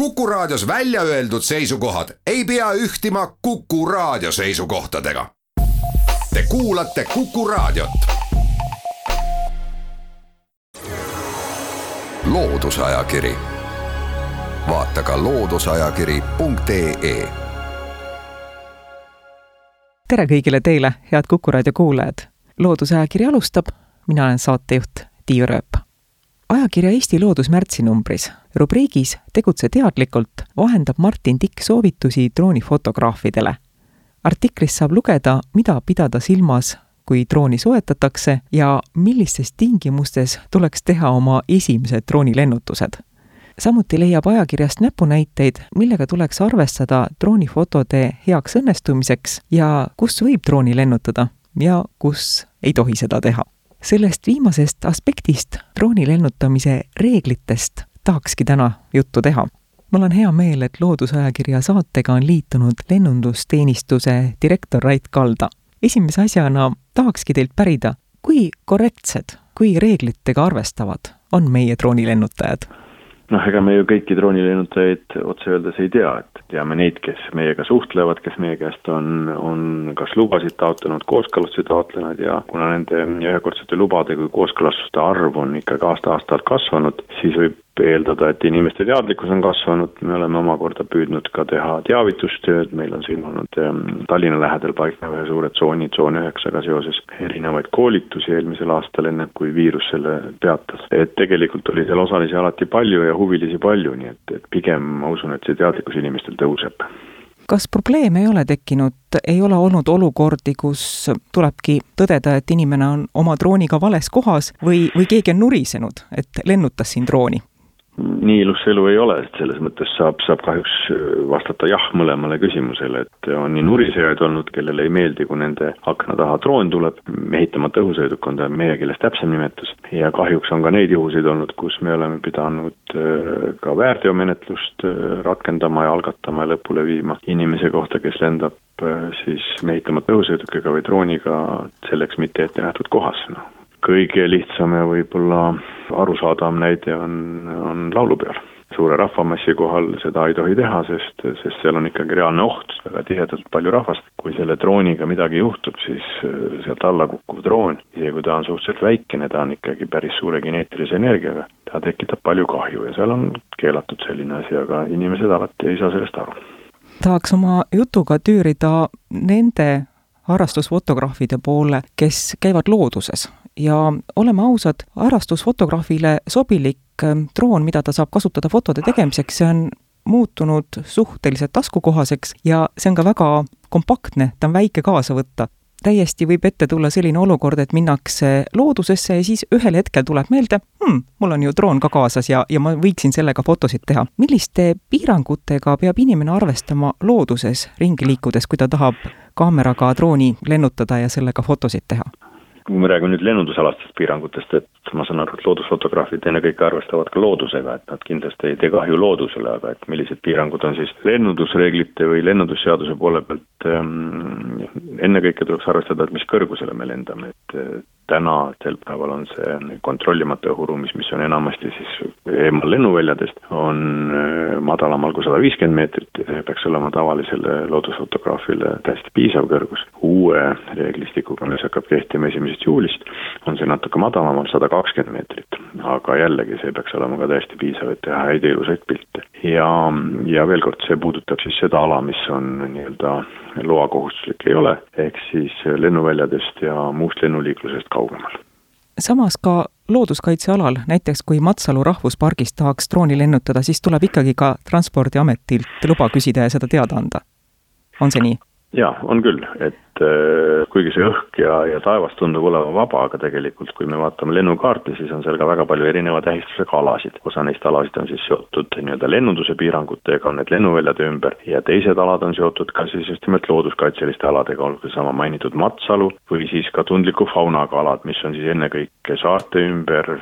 Kuku Raadios välja öeldud seisukohad ei pea ühtima Kuku Raadio seisukohtadega. Te kuulate Kuku Raadiot. loodusajakiri, vaata ka looduseajakiri.ee. tere kõigile teile, head Kuku Raadio kuulajad. loodusajakiri alustab, mina olen saatejuht Tiiu Rööp ajakirja Eesti Loodus märtsinumbris rubriigis Tegutse teadlikult vahendab Martin Tikk soovitusi droonifotograafidele. artiklist saab lugeda, mida pidada silmas, kui drooni soetatakse ja millistes tingimustes tuleks teha oma esimesed droonilennutused. samuti leiab ajakirjast näpunäiteid, millega tuleks arvestada droonifotode heaks õnnestumiseks ja kus võib drooni lennutada ja kus ei tohi seda teha sellest viimasest aspektist, drooni lennutamise reeglitest, tahakski täna juttu teha. mul on hea meel, et Loodusajakirja saatega on liitunud lennundusteenistuse direktor Rait Kalda. esimese asjana tahakski teilt pärida, kui korrektsed, kui reeglitega arvestavad on meie droonilennutajad? Noh, ega me ju kõiki droonilennutajaid otse öeldes ei tea, et teame neid, kes meiega suhtlevad, kes meie käest on, on kas lubasid taotlenud, kooskõlastusi taotlenud ja kuna nende ühekordsete lubade kui kooskõlastuste arv on ikkagi aasta-aastalt kasvanud, siis võib eeldada, et inimeste teadlikkus on kasvanud, me oleme omakorda püüdnud ka teha teavitustööd, meil on siin olnud ähm, Tallinna lähedal paiknev ühe suure tsooni, tsoon üheksaga seoses erinevaid koolitusi eelmisel aastal, enne kui viirus selle peatas. et tegelikult oli seal osalisi alati palju ja huvilisi palju, nii et, et pigem ma usun, et see teadlikkus inimestel tõuseb kas probleeme ei ole tekkinud, ei ole olnud olukordi, kus tulebki tõdeda, et inimene on oma drooniga vales kohas või, või keegi on nurisenud, et lennutas siin drooni? Nii ilus elu ei ole, et selles mõttes saab, saab kahjuks äh, vastata jah mõlemale küsimusele, et on nii nurisejaid olnud, kellele ei meeldi, kui nende akna taha droon tuleb, mehitamata õhusõiduk on ta meie keeles täpsem nimetus, ja kahjuks on ka neid juhuseid olnud, kus me oleme pidanud äh, ka väärteomenetlust äh, rakendama ja algatama ja lõpule viima inimese kohta, kes lendab siis mehitamata õhusõidukiga või drooniga selleks mitte ette nähtud kohas, noh kõige lihtsam ja võib-olla arusaadavam näide on, on laulupeol. suure rahvamassi kohal seda ei tohi teha, sest, sest seal on ikkagi reaalne oht, väga tihedalt palju rahvast. kui selle drooniga midagi juhtub, siis äh, sealt alla kukkuv droon, isegi kui ta on suhteliselt väikene, ta on ikkagi päris suure kineetilise energiaga, ta tekitab palju kahju ja seal on keelatud selline asi, aga inimesed alati ei saa sellest aru tahaks oma jutuga tüürida nende harrastusfotograafide poole, kes käivad looduses ja oleme ausad, harrastusfotograafile sobilik ähm, droon, mida ta saab kasutada fotode tegemiseks, see on muutunud suhteliselt taskukohaseks ja see on ka väga kompaktne, ta on väike kaasa võtta. täiesti võib ette tulla selline olukord, et minnakse loodusesse ja siis ühel hetkel tuleb meelde hmm,, mul on ju droon ka kaasas ja, ja ma võiksin sellega fotosid teha. milliste piirangutega peab inimene arvestama looduses ringi liikudes, kui ta tahab kaameraga drooni lennutada ja sellega fotosid teha? Kui me räägime nüüd lennundusalastest piirangutest, et ma saan aru, et loodusfotograafid ennekõike arvestavad ka loodusega, et nad kindlasti ei tee kahju loodusele, aga et millised piirangud on siis lennundusreeglite või lennundusseaduse poole pealt ähm,, ennekõike tuleks arvestada, et mis kõrgusele me lendame, et tänasel päeval on see kontrollimata õhuruumis, mis on enamasti siis eemal lennuväljadest, on äh, madalamal kui sada viiskümmend meetrit, peaks olema tavalisele loodusfotograafile täiesti piisav kõrgus. Uue reeglistikuga, mis hakkab kehtima esimesest juulist, on see natuke madalamal, sada kakskümmend meetrit. aga jällegi, see peaks olema ka täiesti piisav, et teha häid ilusaid pilte. ja, ja veel kord, see puudutab siis seda ala, mis on nii-öelda loakohustuslik ei ole, ehk siis lennuväljadest ja muust lennuliiklusest kaugemal. samas ka looduskaitsealal, näiteks kui Matsalu rahvuspargis tahaks drooni lennutada, siis tuleb ikkagi ka Transpordiametilt luba küsida ja seda teada anda. on see nii? Jaa, on küll, et äh, kuigi see õhk ja, ja taevas tundub olema vaba, aga tegelikult kui me vaatame lennukaarti, siis on seal ka väga palju erineva tähistusega alasid. osa neist alasid on siis seotud nii-öelda lennunduse piirangutega, on need lennuväljade ümber, ja teised alad on seotud ka siis just nimelt looduskaitseliste aladega, olgu seesama mainitud Matsalu või siis ka tundliku faunaga alad, mis on siis ennekõike saarte ümber,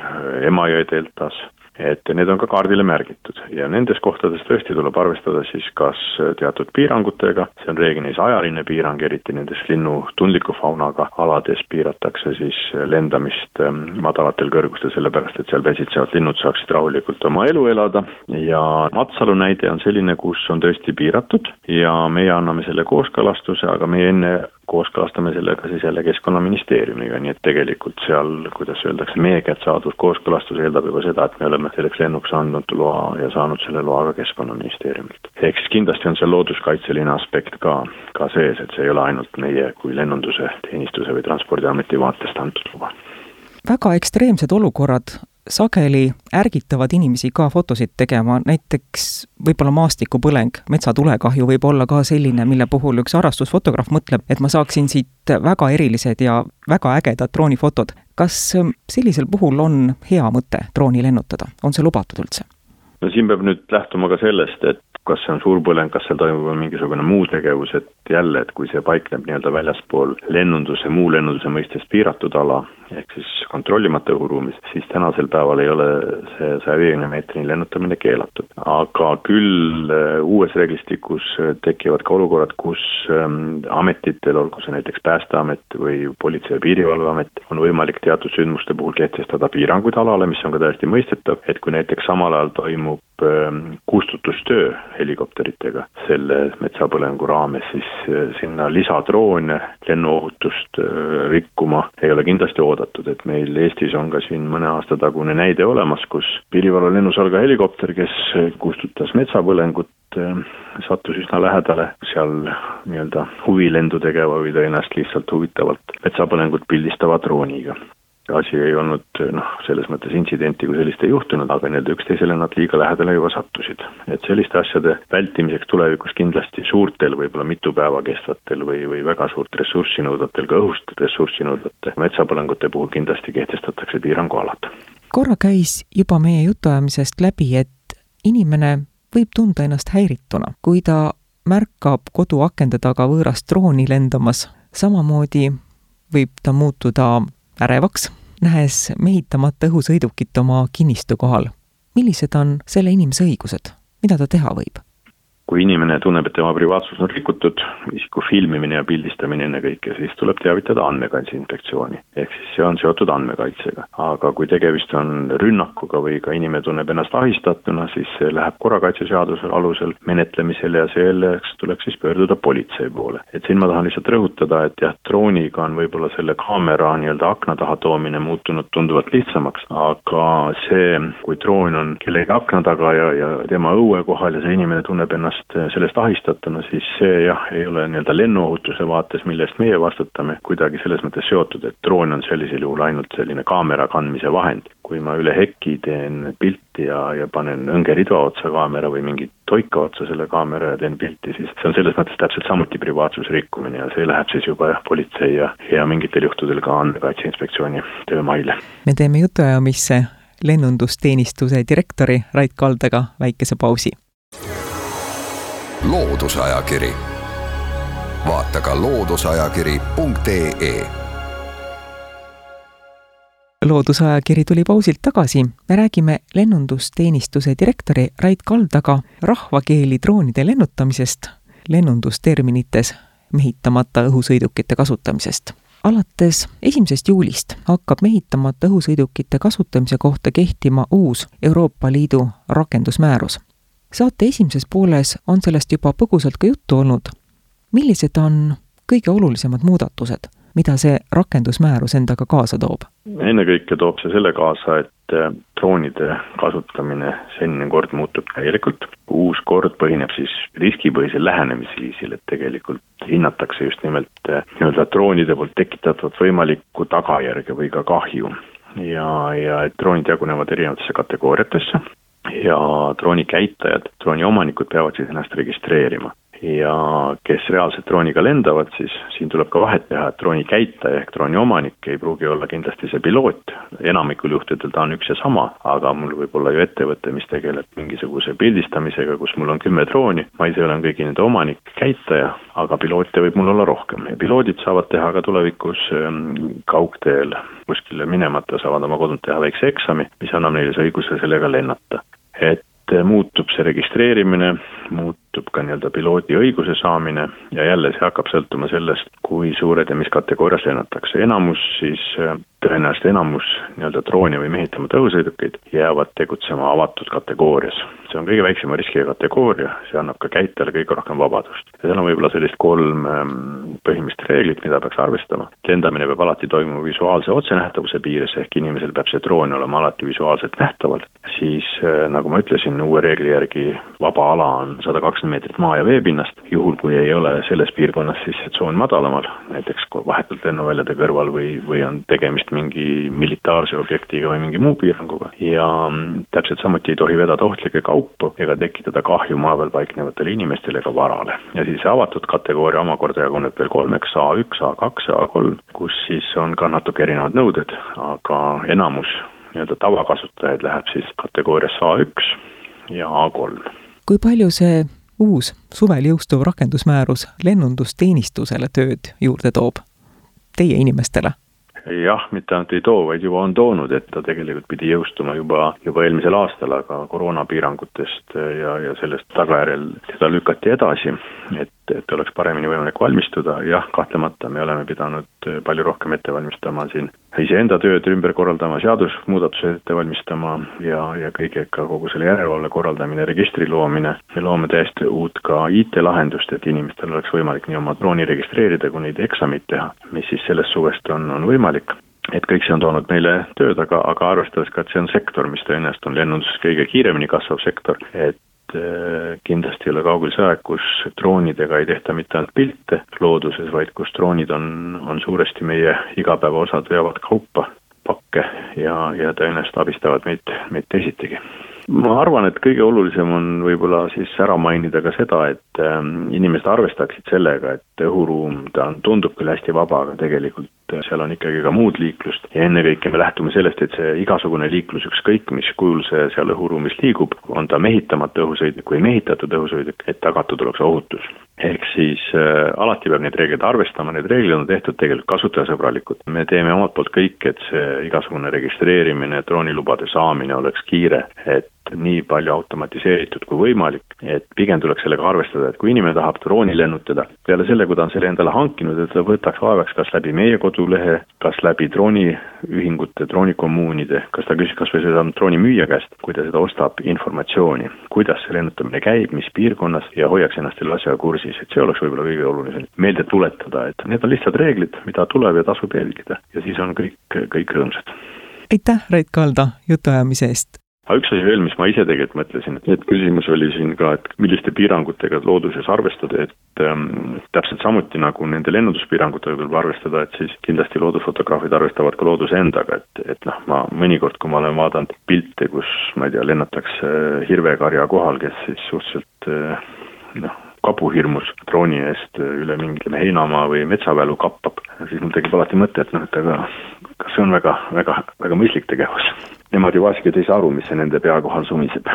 Emajõe deltas, et need on ka kaardile märgitud. Ja nendes kohtades tõesti tuleb arvestada siis kas teatud piirangutega, see on reeglina siis ajaline piirang, eriti nendes linnu tundliku faunaga alades piiratakse siis lendamist ähm, madalatel kõrgustel, sellepärast et seal pesitsevad linnud saaksid rahulikult oma elu elada. Ja Matsalu näide on selline, kus on tõesti piiratud ja meie anname selle kooskõlastuse, aga meie enne kooskõlastame selle ka siis jälle Keskkonnaministeeriumiga, nii et tegelikult seal, kuidas öeldakse, meie käest saadud kooskõlastus eeldab juba seda, et me oleme selleks lennuks andnud loa ja saanud selle loa ka Keskkonnaministeeriumilt. ehk siis kindlasti on see looduskaitseline aspekt ka, ka sees, et see ei ole ainult meie kui lennunduse teenistuse või Transpordiameti vaatest antud luba. väga ekstreemsed olukorrad sageli ärgitavad inimesi ka fotosid tegema, näiteks võib-olla maastikupõleng, metsatulekahju võib olla ka selline, mille puhul üks harrastusfotograaf mõtleb, et ma saaksin siit väga erilised ja väga ägedad droonifotod. kas sellisel puhul on hea mõte drooni lennutada, on see lubatud üldse? no siin peab nüüd lähtuma ka sellest, et kas see on suurpõleng, kas seal toimub mingisugune muu tegevus, et jälle, et kui see paikneb nii-öelda väljaspool lennunduse, muu lennunduse mõistes piiratud ala, ehk siis kontrollimata õhuruumis, siis tänasel päeval ei ole see saja viiekümne meetrini lennutamine keelatud. aga küll äh, uues reeglistikus äh, tekivad ka olukorrad, kus ähm, ametitel, olgu see näiteks Päästeamet või Politsei- ja Piirivalveamet, on võimalik teatud sündmuste puhul kehtestada piiranguid alale, mis on ka täiesti mõistetav, et kui näiteks samal ajal toimub kustutustöö helikopteritega. Selle metsapõlengu raames, siis äh, sinna lisadroone lennuohutust rikkuma ei ole kindlasti oodatud. Et meil Eestis on ka siin mõne aasta tagune näide olemas, kus piirivalve lennus all ka helikopter, kes kustutas metsapõlengut, äh, sattus üsna lähedale. Seal nii-öelda huvilendu tegeva või tõenäoliselt lihtsalt huvitavalt metsapõlengut pildistava drooniga asi ei olnud noh, selles mõttes intsidenti kui sellist ei juhtunud, aga nii-öelda üksteisele nad liiga lähedale juba sattusid. et selliste asjade vältimiseks tulevikus kindlasti suurtel, võib-olla mitu päeva kestvatel või, või väga suurt ressurssi nõudvatel, ka õhust ressurssi nõudvate metsapõlengute puhul kindlasti kehtestatakse piirangualad. korra käis juba meie jutuajamisest läbi, et inimene võib tunda ennast häirituna, kui ta märkab koduakende taga võõrast drooni lendamas, samamoodi võib ta muutuda ärevaks nähes mehitamata õhusõidukit oma kinnistu kohal. millised on selle inimese õigused, mida ta teha võib? Kui inimene tunneb, et tema privaatsus on rikutud, isiku filmimine ja pildistamine ennekõike, siis tuleb teavitada Andmekaitse Inspektsiooni. ehk siis see on seotud andmekaitsega. aga kui tegemist on rünnakuga või ka inimene tunneb ennast ahistatuna, siis see läheb korrakaitseseaduse alusel menetlemisele ja selleks tuleks siis pöörduda politsei poole. et siin ma tahan lihtsalt rõhutada, et jah, drooniga on võib-olla selle kaamera nii-öelda akna taha toomine muutunud tunduvalt lihtsamaks, aga see, kui droon on kellegi akna taga ja, ja tema õue kohal ja see inimene tunneb ennast ennast sellest ahistatuna, siis see jah, ei ole nii-öelda lennuohutuse vaates, mille eest meie vastutame, kuidagi selles mõttes seotud, et droon on sellisel juhul ainult selline kaamera kandmise vahend. kui ma üle heki teen pilti ja, ja panen õngeriba otsa kaamera või mingi toika otsa selle kaamera ja teen pilti, siis see on selles mõttes täpselt samuti privaatsuse rikkumine ja see läheb siis juba jah, politsei ja, ja mingitel juhtudel ka Andmekaitse Inspektsiooni töömaile. me teeme jutuajamisse lennundusteenistuse direktori Rait Kaldega väikese pausi loodusajakiri, vaata ka looduseajakiri.ee loodusajakiri tuli pausilt tagasi, me räägime lennundusteenistuse direktori Rait Kaldaga rahvakeeli droonide lennutamisest, lennundusterminites mehitamata õhusõidukite kasutamisest. alates esimesest juulist hakkab mehitamata õhusõidukite kasutamise kohta kehtima uus Euroopa Liidu rakendusmäärus saate esimeses pooles on sellest juba põgusalt ka juttu olnud. millised on kõige olulisemad muudatused, mida see rakendusmäärus endaga kaasa toob? ennekõike toob see selle kaasa, et äh, droonide kasutamine, senine kord muutub täielikult, uus kord põhineb siis riskipõhisel lähenemisviisil, et tegelikult hinnatakse just nimelt äh, nii-öelda droonide poolt tekitatavat võimalikku tagajärge või ka kahju. ja, ja et droonid jagunevad erinevatesse kategooriatesse, ja drooni käitajad, drooni omanikud peavad siis ennast registreerima. ja kes reaalselt drooniga lendavad, siis siin tuleb ka vahet teha, et drooni käitaja ehk drooni omanik ei pruugi olla kindlasti see piloot, enamikul juhtudel ta on üks ja sama, aga mul võib olla ju ettevõte, mis tegeleb mingisuguse pildistamisega, kus mul on kümme drooni, ma ise olen kõigi nende omanik, käitaja, aga piloote võib mul olla rohkem ja piloodid saavad teha ka tulevikus ähm, kaugteel kuskile minemata, saavad oma kodunt teha väikse eksami, mis annab neile see õiguse sellega lennata. Et äh, muutub see registreerimine, muutub ka nii-öelda piloodi õiguse saamine ja jälle see hakkab sõltuma sellest, kui suured ja mis kategoorias lennatakse, enamus siis äh, tõenäoliselt enamus nii-öelda droone või mehitamata õhusõidukeid jäävad tegutsema avatud kategoorias. see on kõige väiksema riskiga kategooria, see annab ka käitajale kõige rohkem vabadust. ja seal on võib-olla sellist kolm ähm, põhimõttelist reeglit, mida peaks arvestama. lendamine peab alati toimuma visuaalse otsenähtavuse piires, ehk inimesel peab see droon olema alati visuaalselt nähtaval, siis äh, nagu ma ütlesin, uue reegli järgi vaba ala on sada kakskümmend meetrit maa ja veepinnast, juhul kui ei ole selles piirkonnas siis tsoon madalamal, näiteks vahetult lennuväljade kõrval või, või on tegemist tegemist mingi militaarse objektiga või mingi muu piiranguga ja mm, täpselt samuti ei tohi vedada ohtlikke kaupu ega tekitada kahju maa peal paiknevatele inimestele ega varale. ja siis avatud kategooria omakorda jaguneb veel kolmeks, A1, A2 ja A3, kus siis on ka natuke erinevad nõuded, aga enamus nii-öelda tavakasutajaid läheb siis kategooriasse A1 ja A3. kui palju see uus suvel jõustuv rakendusmäärus lennundusteenistusele tööd juurde toob teie inimestele? Jah, mitte ainult ei too, vaid juba on toonud, et ta tegelikult pidi jõustuma juba, juba eelmisel aastal, aga koroonapiirangutest ja, ja sellest tagajärjel seda lükati edasi, et, et oleks paremini võimalik valmistuda, jah, kahtlemata me oleme pidanud palju rohkem ette valmistama siin iseenda tööd ümber korraldama, seadusmuudatused ette valmistama ja, ja kõigega kogu selle järelevalve korraldamine, registri loomine. me loome täiesti uut ka IT-lahendust, et inimestel oleks võimalik nii oma drooni registreerida kui neid eksameid teha, mis siis sellest suvest on, on võimalik et kõik see on toonud meile tööd, aga, aga arvestades ka, et see on sektor, mis tõenäoliselt on lennunduses kõige kiiremini kasvav sektor, et Äh, kindlasti ei ole kaugel see aeg, kus droonidega ei tehta mitte ainult pilte looduses, vaid kus droonid on, on suuresti meie igapäevaosad, veavad kaupa, pakke ja, ja tõenäoliselt abistavad meid, meid teisitigi. Ma arvan, et kõige olulisem on võib-olla siis ära mainida ka seda, et ähm, inimesed arvestaksid sellega, et õhuruum, ta on, tundub küll hästi vaba, aga tegelikult äh, seal on ikkagi ka muud liiklust. Ja ennekõike me lähtume sellest, et see igasugune liiklus, ükskõik mis kujul see seal õhuruumis liigub, on ta mehitamata õhusõiduk või mehitatud õhusõiduk, et tagatud oleks ohutus ehk siis äh, alati peab neid reegleid arvestama, need reeglid on tehtud tegelikult kasutajasõbralikud. me teeme omalt poolt kõik, et see igasugune registreerimine, droonilubade saamine oleks kiire, et nii palju automatiseeritud kui võimalik, et pigem tuleks sellega arvestada, et kui inimene tahab drooni lennutada, peale selle, kui ta on selle endale hankinud, et ta võtaks vaevaks kas läbi meie kodulehe, kas läbi drooniühingute, droonikommuunide, kas ta küsiks kas või seda droonimüüja käest, kui ta seda ostab, informatsiooni, kuidas see lennutamine käib, mis piirkonnas ja hoiaks ennast selle asjaga kursis, et see oleks võib-olla kõige olulisem, meelde tuletada, et need on lihtsad reeglid, mida tuleb ja tasub jälgida. Ja siis on kõik, kõik rõõmsad. Aitäh, Rait Kalda jutuajamise eest! aga üks asi veel, mis ma ise tegelikult mõtlesin, et küsimus oli siin ka, et milliste piirangutega looduses arvestada, et ähm, täpselt samuti nagu nende lennunduspiirangutega tuleb arvestada, et siis kindlasti loodusfotograafid arvestavad ka looduse endaga, et, et noh, ma mõnikord, kui ma olen vaadanud pilte, kus ma ei tea, lennatakse hirvekarja kohal, kes siis suhteliselt äh, noh, kabuhirmus drooni eest üle mingi heinamaa või metsavälu kappab, siis mul tekib alati mõte, et noh, et aga kas see on väga, väga, väga mõistlik tegevus nemad ju vahest ei saa aru, mis see nende pea kohal sumiseb.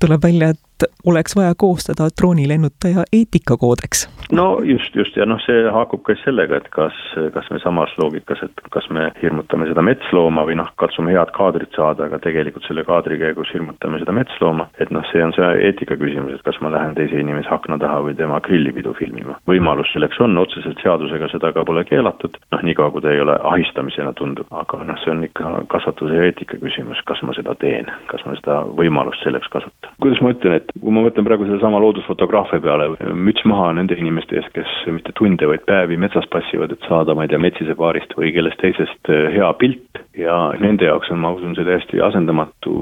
tuleb välja, et oleks vaja koostada droonilennutaja eetikakoodeks. no just, just ja noh, see haakub ka sellega, et kas, kas me samas loogikas, et kas me hirmutame seda metslooma või noh, katsume head kaadrit saada, aga tegelikult selle kaadri käigus hirmutame seda metslooma, et noh, see on see eetika küsimus, et kas ma lähen teise inimese akna taha või tema grillipidu filmima. võimalus selleks on, otseselt seadusega seda ka pole keelatud, noh, niikaua kui ta ei ole ahistamisena tundub, aga noh, see on ikka kasvatuse ja eetika küsimus, kas ma seda teen, kas ma seda võimalust selleks kasutan. kuidas ma ütlen, et kui ma mõtlen praegu sellesama loodusfotograafia peale, müts maha nende inimeste ees, kes mitte tunde, vaid päevi metsas passivad, et saada, ma ei tea, metsise paarist või kellest teisest eh, hea pilt. Ja nende jaoks on, ma usun, see täiesti asendamatu,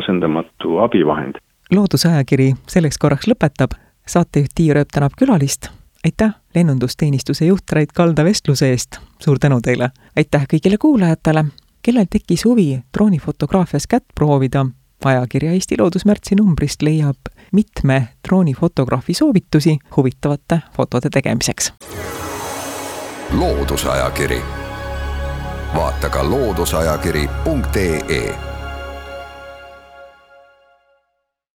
asendamatu abivahend. loodusajakiri selleks korraks lõpetab, saatejuht Tiia Rööp tänab külalist, aitäh lennundusteenistuse juht Rait Kalda vestluse eest, suur tänu teile! aitäh kõigile kuulajatele, kellel tekkis huvi droonifotograafias kätt proovida ajakirja Eesti Loodus märtsinumbrist leiab mitme droonifotograafi soovitusi huvitavate fotode tegemiseks. loodusajakiri, vaata ka looduseajakiri.ee